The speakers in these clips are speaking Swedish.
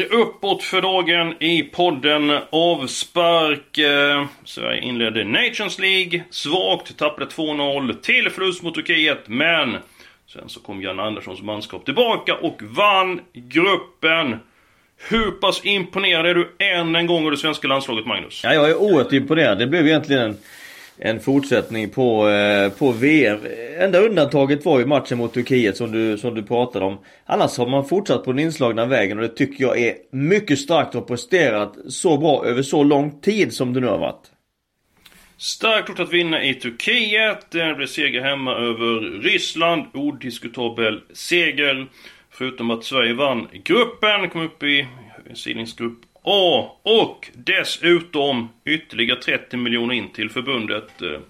Är uppåt för dagen i podden Avspark. Eh, Sverige inledde Nations League svagt, tappade 2-0 till förlust mot Turkiet, men sen så kom Jan Anderssons manskap tillbaka och vann gruppen. Hur pass imponerad är du än en gång av det svenska landslaget, Magnus? Ja, jag är oerhört imponerad. Det blev egentligen en, en fortsättning på, eh, på VM. Enda undantaget var ju matchen mot Turkiet som du, som du pratade om. Annars har man fortsatt på den inslagna vägen och det tycker jag är mycket starkt och presterat så bra över så lång tid som det nu har varit. Starkt gjort att vinna i Turkiet. Det blev seger hemma över Ryssland. Odiskutabel seger. Förutom att Sverige vann gruppen, kom upp i sidningsgrupp A. Och dessutom ytterligare 30 miljoner in till förbundet. Eh,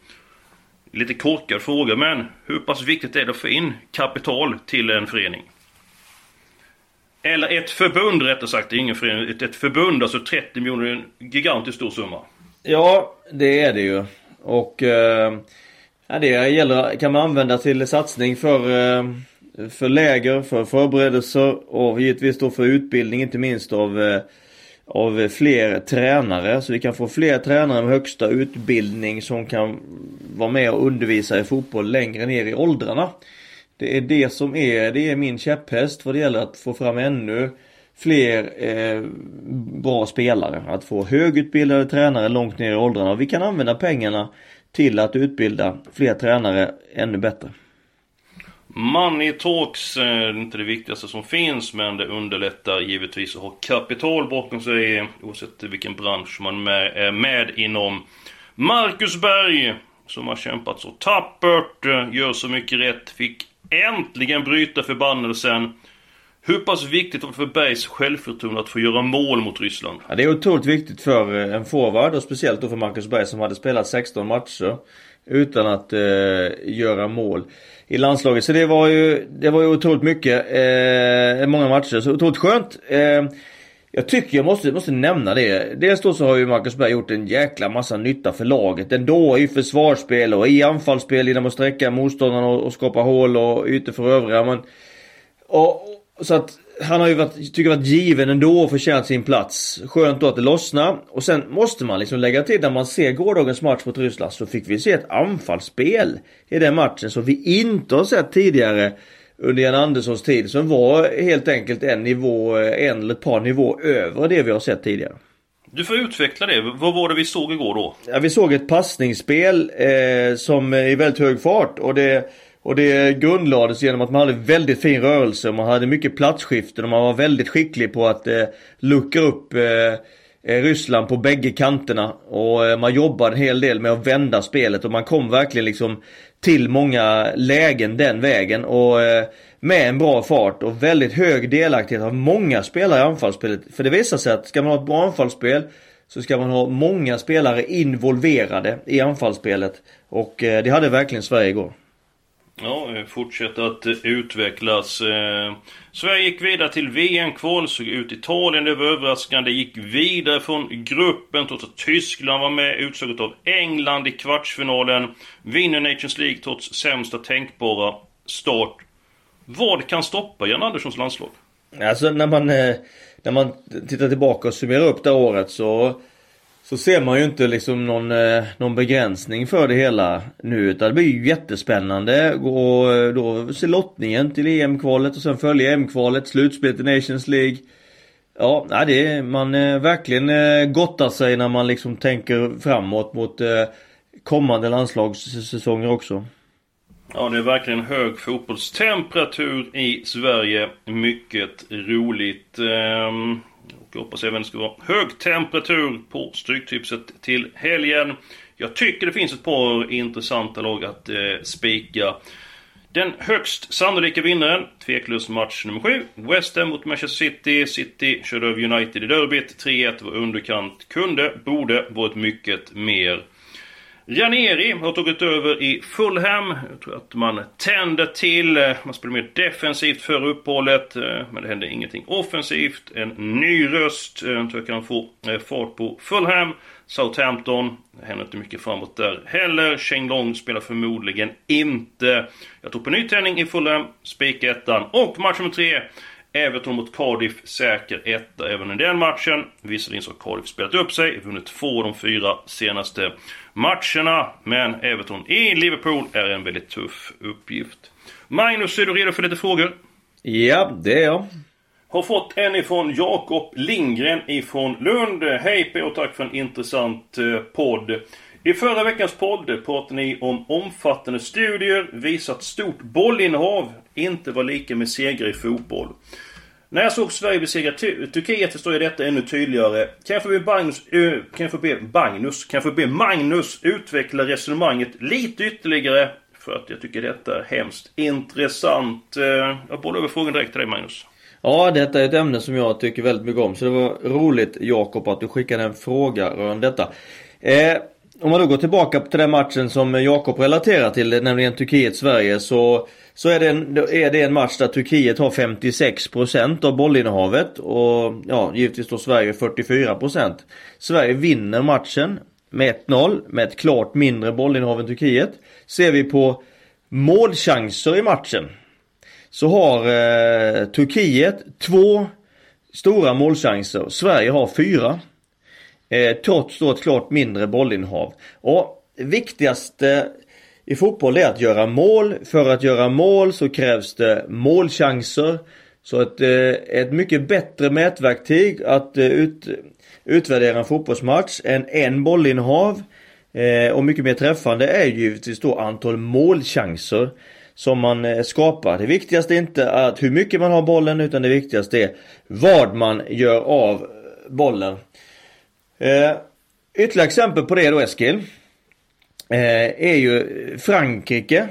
lite korkad fråga, men hur pass viktigt är det att få in kapital till en förening? Eller ett förbund rättare sagt, det är ingen förening. Ett, ett förbund, alltså 30 miljoner, är en gigantiskt stor summa. Ja, det är det ju. Och eh, det gäller, kan man använda till satsning för, eh, för läger, för förberedelser och givetvis då för utbildning inte minst av, eh, av fler tränare. Så vi kan få fler tränare med högsta utbildning som kan vara med och undervisa i fotboll längre ner i åldrarna. Det är det som är, det är min käpphäst vad det gäller att få fram ännu fler eh, bra spelare. Att få högutbildade tränare långt ner i åldrarna. Vi kan använda pengarna till att utbilda fler tränare ännu bättre. Money talks eh, är inte det viktigaste som finns men det underlättar givetvis att ha kapital bakom sig oavsett vilken bransch man är med inom. Marcus Berg som har kämpat så tappert, eh, gör så mycket rätt, fick äntligen bryta förbannelsen. Hur pass viktigt var det för Bergs självförtroende att få göra mål mot Ryssland? Ja, det är otroligt viktigt för eh, en forward och speciellt då för Marcus Berg som hade spelat 16 matcher utan att eh, göra mål i landslaget. Så det var ju, det var ju otroligt mycket, eh, många matcher. Så otroligt skönt. Eh, jag tycker jag måste, måste nämna det. Dels då så har ju Marcus Berg gjort en jäkla massa nytta för laget. Ändå i försvarsspel och i anfallsspel genom att sträcka motståndarna och, och skapa hål och ytor för övriga. Men, och, så att han har ju varit, tycker varit given ändå och förtjänat sin plats. Skönt då att det lossnar. Och sen måste man liksom lägga till när man ser gårdagens match mot Ryssland så fick vi se ett anfallsspel i den matchen som vi inte har sett tidigare under Jan Anderssons tid. Som var helt enkelt en nivå, en eller ett par nivå över det vi har sett tidigare. Du får utveckla det. Vad var det vi såg igår då? Ja, vi såg ett passningsspel eh, som är i väldigt hög fart och det och det grundlades genom att man hade väldigt fin rörelse man hade mycket platsskiften och man var väldigt skicklig på att eh, luckra upp eh, eh, Ryssland på bägge kanterna. Och eh, man jobbade en hel del med att vända spelet och man kom verkligen liksom till många lägen den vägen. Och eh, med en bra fart och väldigt hög delaktighet av många spelare i anfallsspelet. För det visar sig att ska man ha ett bra anfallsspel så ska man ha många spelare involverade i anfallsspelet. Och eh, det hade verkligen Sverige igår. Ja, eh, fortsätter att eh, utvecklas. Eh, Sverige gick vidare till VM-kval, såg ut Italien, det var överraskande. Gick vidare från gruppen trots att Tyskland var med, utslaget av England i kvartsfinalen. Vinner Nations League trots sämsta tänkbara start. Vad kan stoppa Jan Anderssons landslag? Alltså när man, när man tittar tillbaka och summerar upp det året så så ser man ju inte liksom någon, eh, någon begränsning för det hela nu utan det blir ju jättespännande och eh, då se lottningen till EM-kvalet och sen följa EM-kvalet, slutspelet i Nations League. Ja, det är, man eh, verkligen gottar sig när man liksom tänker framåt mot kommande landslagssäsonger också. Ja, det är verkligen hög fotbollstemperatur i Sverige. Mycket roligt. Ehm, Ska jag hoppas även det ska vara hög temperatur på Stryktipset till helgen. Jag tycker det finns ett par intressanta lag att eh, spika. Den högst sannolika vinnaren, tveklöst match nummer 7. West Ham mot Manchester City. City körde över United i derbyt. 3-1 var underkant. Kunde, borde varit mycket mer. Ranieri har tagit över i Fulham. Jag tror att man tänder till. Man spelar mer defensivt före uppehållet. Eh, men det händer ingenting offensivt. En ny röst. Jag tror jag kan få eh, fart på Fulham. Southampton. Det händer inte mycket framåt där heller. Shane Long spelar förmodligen inte. Jag tror på nytändning i Fulham. Spik ettan. Och match nummer tre. Everton mot Cardiff, säker etta även i den matchen. Visserligen så har Cardiff spelat upp sig, vunnit två av de fyra senaste matcherna. Men Everton i Liverpool är en väldigt tuff uppgift. Magnus, är du redo för lite frågor? Ja, det är jag. Har fått en ifrån Jakob Lindgren ifrån Lund. Hej P och tack för en intressant eh, podd. I förra veckans podd pratade ni om omfattande studier visat stort bollinnehav inte var lika med segrar i fotboll. När jag såg Sverige besegra Turkiet förstår jag detta ännu tydligare. Kan jag få be Magnus, kan jag få be Magnus, kan jag få be Magnus utveckla resonemanget lite ytterligare? För att jag tycker detta är hemskt intressant. Eh, jag bollar över frågan direkt till dig Magnus. Ja, detta är ett ämne som jag tycker väldigt mycket om. Så det var roligt Jakob att du skickade en fråga rörande detta. Eh, om man då går tillbaka till den matchen som Jakob relaterar till, nämligen Turkiet-Sverige, så, så är, det en, är det en match där Turkiet har 56% av bollinnehavet och ja, givetvis då Sverige 44%. Sverige vinner matchen med 1-0 med ett klart mindre bollinnehav än Turkiet. Ser vi på målchanser i matchen så har eh, Turkiet två stora målchanser. Sverige har fyra. Eh, trots då ett klart mindre bollinnehav. Och viktigaste eh, i fotboll är att göra mål. För att göra mål så krävs det målchanser. Så ett, eh, ett mycket bättre mätverktyg att eh, ut, utvärdera en fotbollsmatch än en bollinnehav och mycket mer träffande är givetvis då antal målchanser som man skapar. Det viktigaste är inte att hur mycket man har bollen utan det viktigaste är vad man gör av bollen. Eh, ytterligare exempel på det då Eskil. Eh, är ju Frankrike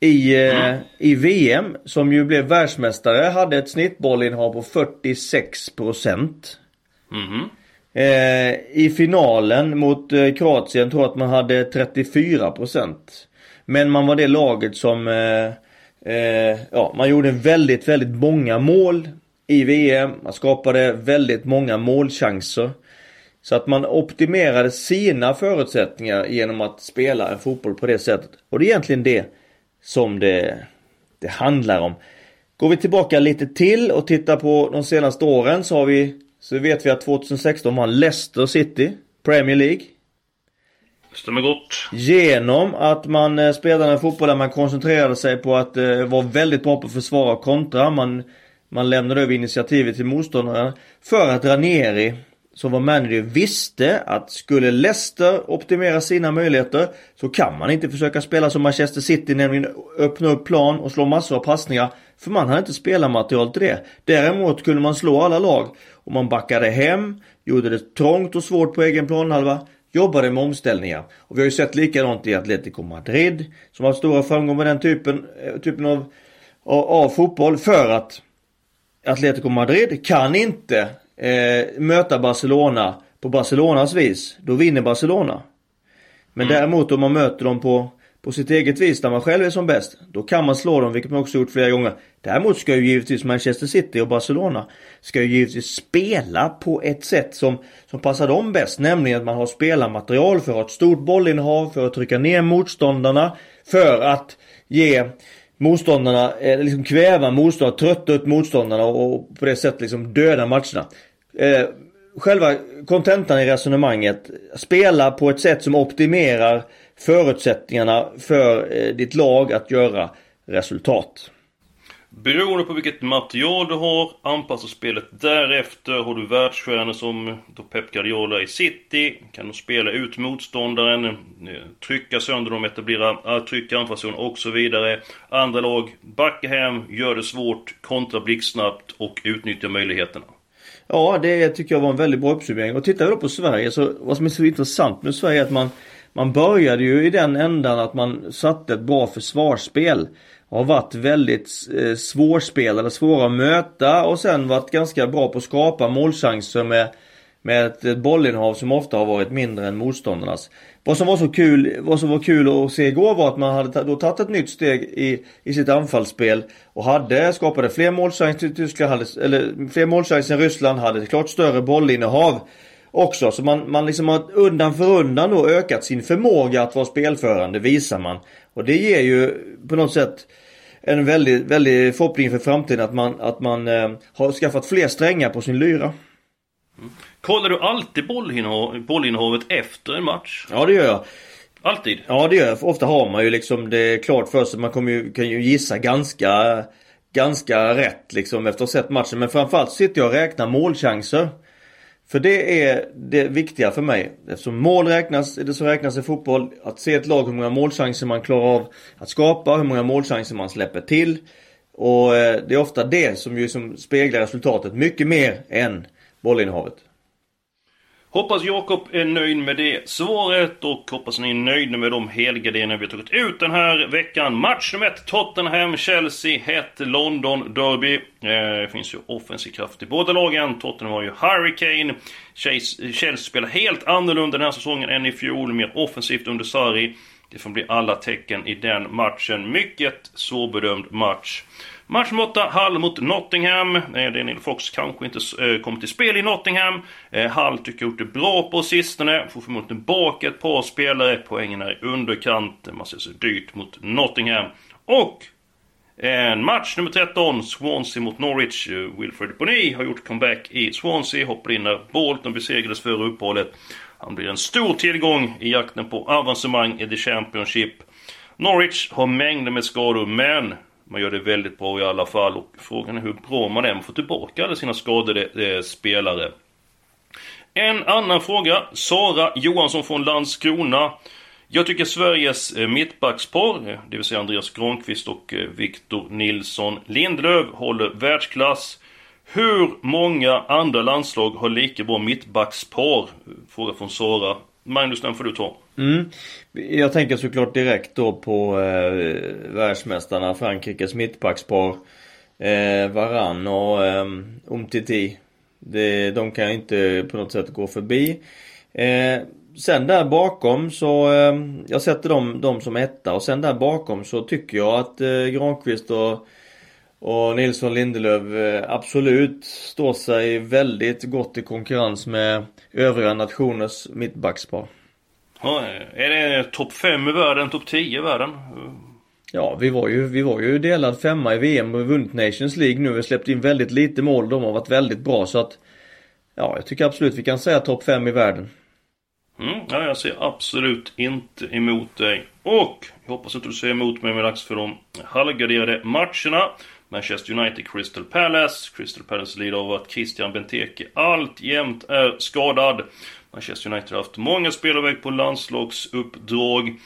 i, eh, mm. i VM som ju blev världsmästare hade ett snittbollinnehav på 46%. Mm. Eh, I finalen mot eh, Kroatien tror jag att man hade 34%. Men man var det laget som eh, eh, ja, man gjorde väldigt, väldigt många mål i VM. Man skapade väldigt många målchanser. Så att man optimerade sina förutsättningar genom att spela en fotboll på det sättet. Och det är egentligen det som det, det handlar om. Går vi tillbaka lite till och tittar på de senaste åren så har vi så vet vi att 2016 vann Leicester City Premier League. Stämmer gott. Genom att man eh, spelade en fotboll där man koncentrerade sig på att eh, vara väldigt bra på att försvara och kontra. Man, man lämnade över initiativet till motståndaren. För att Ranieri som var manager visste att skulle Leicester optimera sina möjligheter så kan man inte försöka spela som Manchester City, nämligen öppna upp plan och slå massor av passningar. För man hade inte spelarmaterial till det. Däremot kunde man slå alla lag och man backade hem, gjorde det trångt och svårt på egen planhalva, jobbade med omställningar. Och vi har ju sett likadant i Atletico Madrid som har haft stora framgångar med den typen, eh, typen av, av, av fotboll för att Atletico Madrid kan inte eh, möta Barcelona på Barcelonas vis, då vinner Barcelona. Men mm. däremot om man möter dem på, på sitt eget vis, där man själv är som bäst, då kan man slå dem, vilket man också gjort flera gånger. Däremot ska ju givetvis Manchester City och Barcelona, ska ju givetvis spela på ett sätt som, som passar dem bäst, nämligen att man har spelarmaterial för att ha ett stort bollinnehav, för att trycka ner motståndarna, för att ge motståndarna, eller liksom kväva motståndarna, trötta ut motståndarna och på det sättet liksom döda matcherna. Eh, själva kontentan i resonemanget, spela på ett sätt som optimerar förutsättningarna för eh, ditt lag att göra resultat. Beroende på vilket material du har, anpassa spelet därefter. Har du världsstjärnor som då Pep Guardiola i City, kan du spela ut motståndaren, eh, trycka sönder dem, etablera eh, trycka anfallszon och så vidare. Andra lag, backa hem, gör det svårt, kontra blixtsnabbt och utnyttja möjligheterna. Ja, det tycker jag var en väldigt bra uppsummering. Och tittar vi då på Sverige så vad som är så intressant med Sverige är att man man började ju i den ändan att man satte ett bra försvarsspel har varit väldigt eh, svårspelade, svåra att möta och sen varit ganska bra på att skapa målchanser med, med ett bollinnehav som ofta har varit mindre än motståndarnas. Vad som var så kul, vad som var kul att se igår var att man hade då tagit ett nytt steg i, i sitt anfallsspel och hade, skapade fler målchanser till Tyskland, hade, eller fler målchanser än Ryssland, hade ett klart större bollinnehav också. Så man, man liksom har undan för undan då ökat sin förmåga att vara spelförande, visar man. Och det ger ju på något sätt en väldigt, väldigt förhoppning för framtiden att man, att man eh, har skaffat fler strängar på sin lyra. Mm. Kollar du alltid bollinnehavet efter en match? Ja det gör jag. Alltid? Ja det gör jag. Ofta har man ju liksom det klart för sig. Man kommer ju, kan ju gissa ganska, ganska rätt liksom efter att ha sett matchen. Men framförallt sitter jag och räknar målchanser. För det är det viktiga för mig. Eftersom mål räknas, det som räknas i fotboll. Att se ett lag hur många målchanser man klarar av att skapa, hur många målchanser man släpper till. Och eh, det är ofta det som ju som speglar resultatet mycket mer än bollinnehavet. Hoppas Jakob är nöjd med det svaret och hoppas ni är nöjda med de helgardiner vi har tagit ut den här veckan. Match nummer 1 Tottenham-Chelsea, hett London Derby. Eh, det finns ju offensiv kraft i båda lagen. Tottenham har ju Hurricane. Chelsea spelar helt annorlunda den här säsongen än i fjol, mer offensivt under Sarri. Det får bli alla tecken i den matchen. Mycket svårbedömd match. Match nummer 8, Hull mot Nottingham. Daniel Fox kanske inte eh, kommer till spel i Nottingham. Eh, Hull tycker jag gjort det bra på sistone. Får förmodligen tillbaka ett par spelare. Poängen är i underkant. Man ser så dyrt mot Nottingham. Och en match nummer 13, Swansea mot Norwich. Eh, Wilfred Boni har gjort comeback i Swansea. Hoppade in när Bolton besegrades före uppehållet. Han blir en stor tillgång i jakten på avancemang i The Championship. Norwich har mängder med skador, men man gör det väldigt bra i alla fall och frågan är hur bra man är. Man får tillbaka alla sina skadade eh, spelare. En annan fråga. Sara Johansson från Landskrona. Jag tycker Sveriges eh, mittbackspar, eh, det vill säga Andreas Granqvist och eh, Victor Nilsson Lindlöf, håller världsklass. Hur många andra landslag har lika bra mittbackspar? Fråga från Sara. Magnus, den får du ta. Mm. Jag tänker såklart direkt då på eh, världsmästarna Frankrikes mittbackspar. Eh, Varann och eh, Umtiti. Det, de kan jag inte på något sätt gå förbi. Eh, sen där bakom så, eh, jag sätter dem, dem som etta och sen där bakom så tycker jag att eh, Granqvist och, och Nilsson Lindelöf eh, absolut står sig väldigt gott i konkurrens med övriga nationers mittbackspar. Ja, är det topp 5 i världen, topp 10 i världen? Ja, vi var ju, vi var ju delad femma i VM och vunnit Nations League nu. Vi har släppt in väldigt lite mål. De har varit väldigt bra så att... Ja, jag tycker absolut vi kan säga topp 5 i världen. Mm, ja, jag ser absolut inte emot dig. Och jag hoppas inte du säger emot mig med dags för de halvgarderade matcherna. Manchester United Crystal Palace. Crystal Palace lider av att Christian Benteke alltjämt är skadad. Manchester United har haft många spelare på landslagsuppdrag.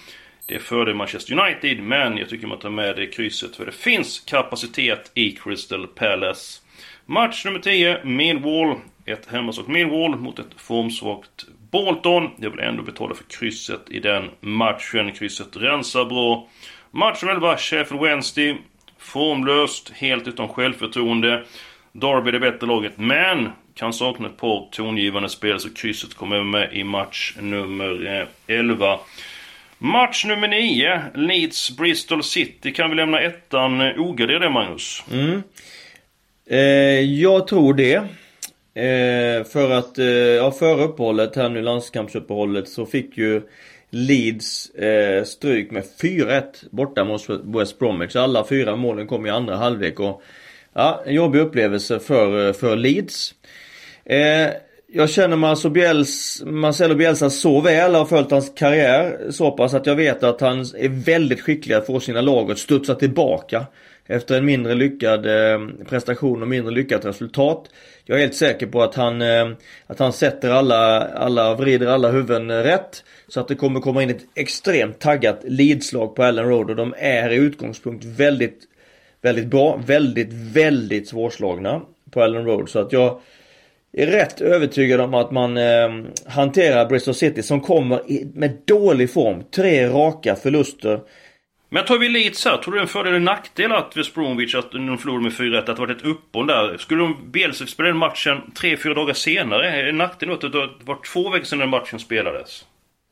Det är fördel Manchester United, men jag tycker man tar med det krysset för det finns kapacitet i Crystal Palace. Match nummer 10, Millwall. Ett hemmasvagt Millwall mot ett formsvagt Bolton. Jag vill ändå betala för krysset i den matchen. Krysset rensar bra. Match nummer 11, Sheffield Wednesday. Formlöst, helt utan självförtroende. Derby är det bättre laget, men kan sakna ett par tongivande spel så krysset kommer med i match nummer eh, 11. Match nummer 9, Leeds Bristol City. Kan vi lämna ettan eh, ograderad Magnus? Mm. Eh, jag tror det. Eh, för att, eh, ja före uppehållet här nu, landskampsuppehållet, så fick ju Leeds eh, stryk med 4-1 borta mot West Bromwich. Alla fyra målen kom i andra halvlek och ja, en jobbig upplevelse för, eh, för Leeds. Eh, jag känner Marcelo, Bielsa, Marcelo Bielsa så väl och har följt hans karriär så pass att jag vet att han är väldigt skicklig att få sina lag att studsa tillbaka. Efter en mindre lyckad eh, prestation och mindre lyckat resultat. Jag är helt säker på att han, eh, att han sätter alla, alla, vrider alla huvuden rätt. Så att det kommer komma in ett extremt taggat leadslag på Allen Road och de är i utgångspunkt väldigt, väldigt bra. Väldigt, väldigt svårslagna på Allen Road. Så att jag är rätt övertygad om att man eh, hanterar Bristol City som kommer i, med dålig form. Tre raka förluster. Men tar vi Leeds här, tror du det är en fördel eller nackdel att West Bromwich, att de förlorade med 4-1, att det varit ett uppehåll där? Skulle de Bielsa spela den matchen 3-4 dagar senare? Är det nackdel att det var två veckor sedan den matchen spelades?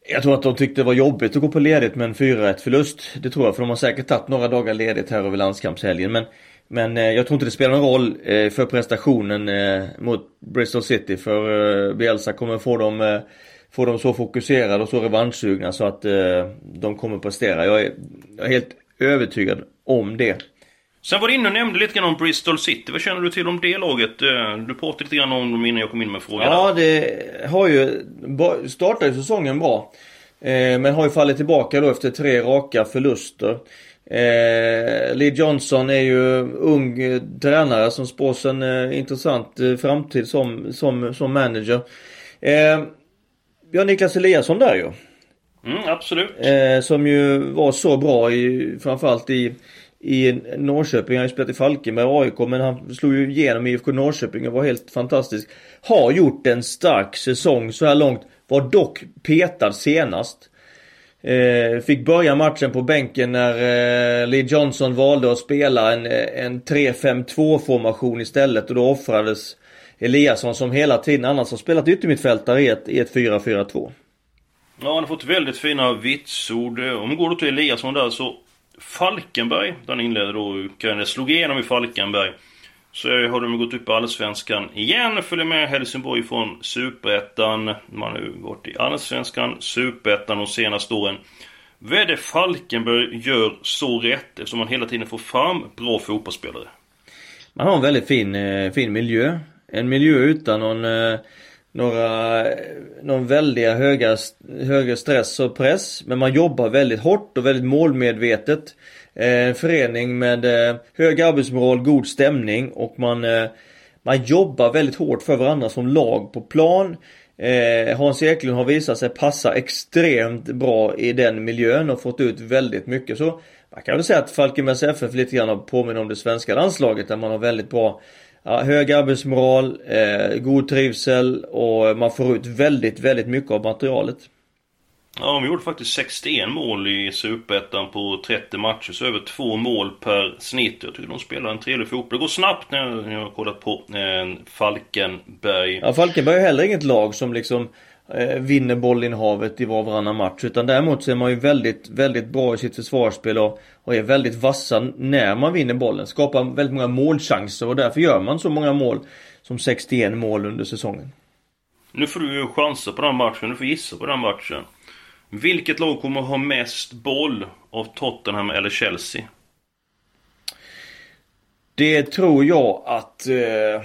Jag tror att de tyckte det var jobbigt att gå på ledigt med en 4-1 förlust. Det tror jag, för de har säkert tagit några dagar ledigt här över landskampshelgen. Men, men eh, jag tror inte det spelar någon roll eh, för prestationen eh, mot Bristol City. För Bielsa kommer få dem, få dem så fokuserade och så revanschsugna så att de kommer prestera. Jag är, jag är helt övertygad om det. Sen var du inne och nämnde lite grann om Bristol City. Vad känner du till om det laget? Du pratade lite grann om dem innan jag kom in med frågan. Ja, det har ju... Startade säsongen bra. Men har ju fallit tillbaka då efter tre raka förluster. Eh, Lee Johnson är ju ung eh, tränare som spås en eh, intressant eh, framtid som, som, som manager. Eh, vi har Niklas Eliasson där ju. Mm, absolut. Eh, som ju var så bra i, framförallt i i Norrköping. Han har ju spelat i Falkenberg och AIK men han slog ju igenom IFK Norrköping och var helt fantastisk. Har gjort en stark säsong så här långt. Var dock petad senast. Eh, fick börja matchen på bänken när eh, Lee Johnson valde att spela en, eh, en 3-5-2 formation istället och då offrades Eliasson som hela tiden annars har spelat yttermittfältare i ett, i ett 4-4-2. Ja, han har fått väldigt fina vitsord. Eh, om vi går då till Eliasson där så Falkenberg, där han inledde då, slog igenom i Falkenberg. Så har de gått upp i Allsvenskan igen, följer med Helsingborg från Superettan. Man har ju gått i Allsvenskan, Superettan de senaste åren. Vad är det Falkenberg gör så rätt eftersom man hela tiden får fram bra fotbollsspelare? Man har en väldigt fin, eh, fin miljö. En miljö utan någon eh, några, någon väldiga höga, höga stress och press. Men man jobbar väldigt hårt och väldigt målmedvetet. En förening med eh, hög arbetsmoral, god stämning och man, eh, man jobbar väldigt hårt för varandra som lag på plan. Hans Eklund har visat sig passa extremt bra i den miljön och fått ut väldigt mycket. Så man kan väl säga att Falkenbergs FF lite grann påminner om det svenska landslaget där man har väldigt bra ja, hög arbetsmoral, eh, god trivsel och man får ut väldigt, väldigt mycket av materialet. Ja, de gjorde faktiskt 61 mål i Superettan på 30 matcher, så över två mål per snitt. Jag tycker de spelar en trevlig fotboll. Det går snabbt när jag har kollat på eh, Falkenberg. Ja, Falkenberg är heller inget lag som liksom eh, vinner bollinnehavet i var och varannan match. Utan däremot så är man ju väldigt, väldigt bra i sitt försvarsspel och, och är väldigt vassa när man vinner bollen. Skapar väldigt många målchanser och därför gör man så många mål som 61 mål under säsongen. Nu får du chansa på den matchen, du får gissa på den matchen. Vilket lag kommer ha mest boll av Tottenham eller Chelsea? Det tror jag att... Eh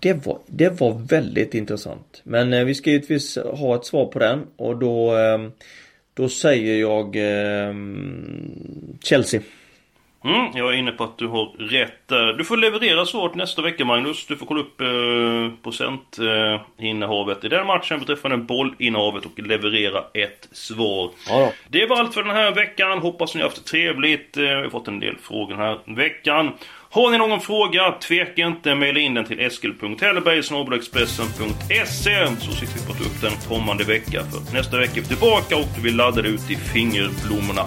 det, var, det var väldigt intressant. Men eh, vi ska givetvis ha ett svar på den och då, eh, då säger jag eh, Chelsea. Mm, jag är inne på att du har rätt där. Du får leverera svaret nästa vecka Magnus. Du får kolla upp eh, procentinnehavet eh, i den matchen beträffande bollinnehavet och leverera ett svar. Ja det var allt för den här veckan. Hoppas ni har haft det trevligt. Eh, vi har fått en del frågor den här veckan. Har ni någon fråga, tveka inte. Mejla in den till eskil.hellberg.expressen.se så sitter vi på att ta upp den kommande vecka. För nästa vecka är vi tillbaka och vi laddar ut i fingerblommorna.